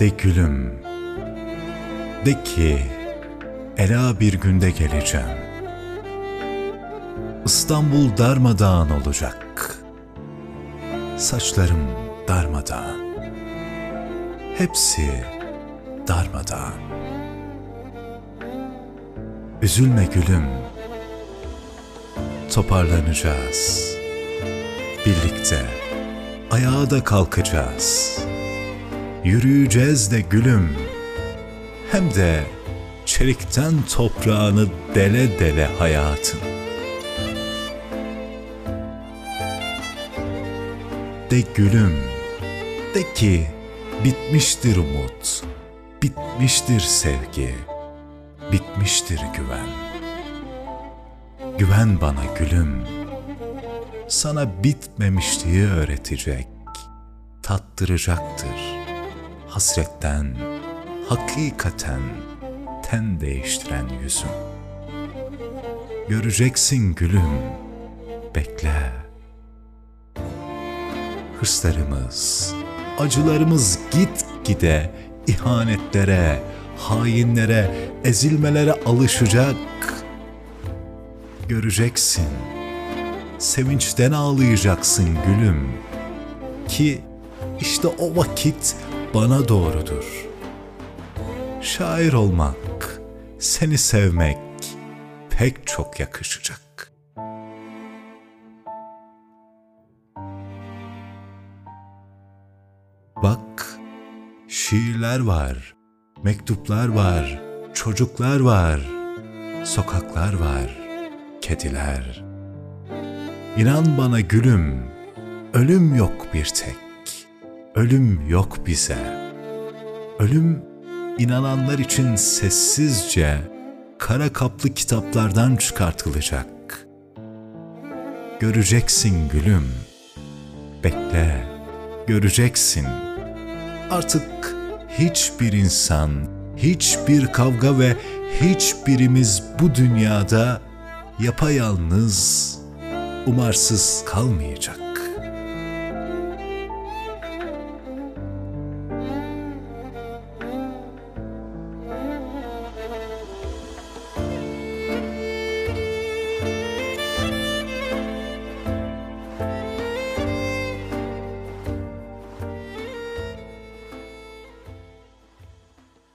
De gülüm, de ki Ela bir günde geleceğim. İstanbul darmadağın olacak. Saçlarım darmadağın. Hepsi darmadağın. Üzülme gülüm. Toparlanacağız. Birlikte ayağa da kalkacağız. Yürüyeceğiz de gülüm. Hem de çelikten toprağını dele dele hayatın. De gülüm, de ki bitmiştir umut, bitmiştir sevgi, bitmiştir güven. Güven bana gülüm, sana bitmemişliği öğretecek, tattıracaktır. Hasretten, hakikaten ten değiştiren yüzüm. Göreceksin gülüm, bekle. Hırslarımız, acılarımız git gide ihanetlere, hainlere, ezilmelere alışacak. Göreceksin, sevinçten ağlayacaksın gülüm. Ki işte o vakit bana doğrudur. Şair olmak, seni sevmek pek çok yakışacak. Bak, şiirler var, mektuplar var, çocuklar var, sokaklar var, kediler. İnan bana gülüm, ölüm yok bir tek, ölüm yok bize. Ölüm inananlar için sessizce kara kaplı kitaplardan çıkartılacak. Göreceksin gülüm, bekle, göreceksin. Artık hiçbir insan, hiçbir kavga ve hiçbirimiz bu dünyada yapayalnız, umarsız kalmayacak.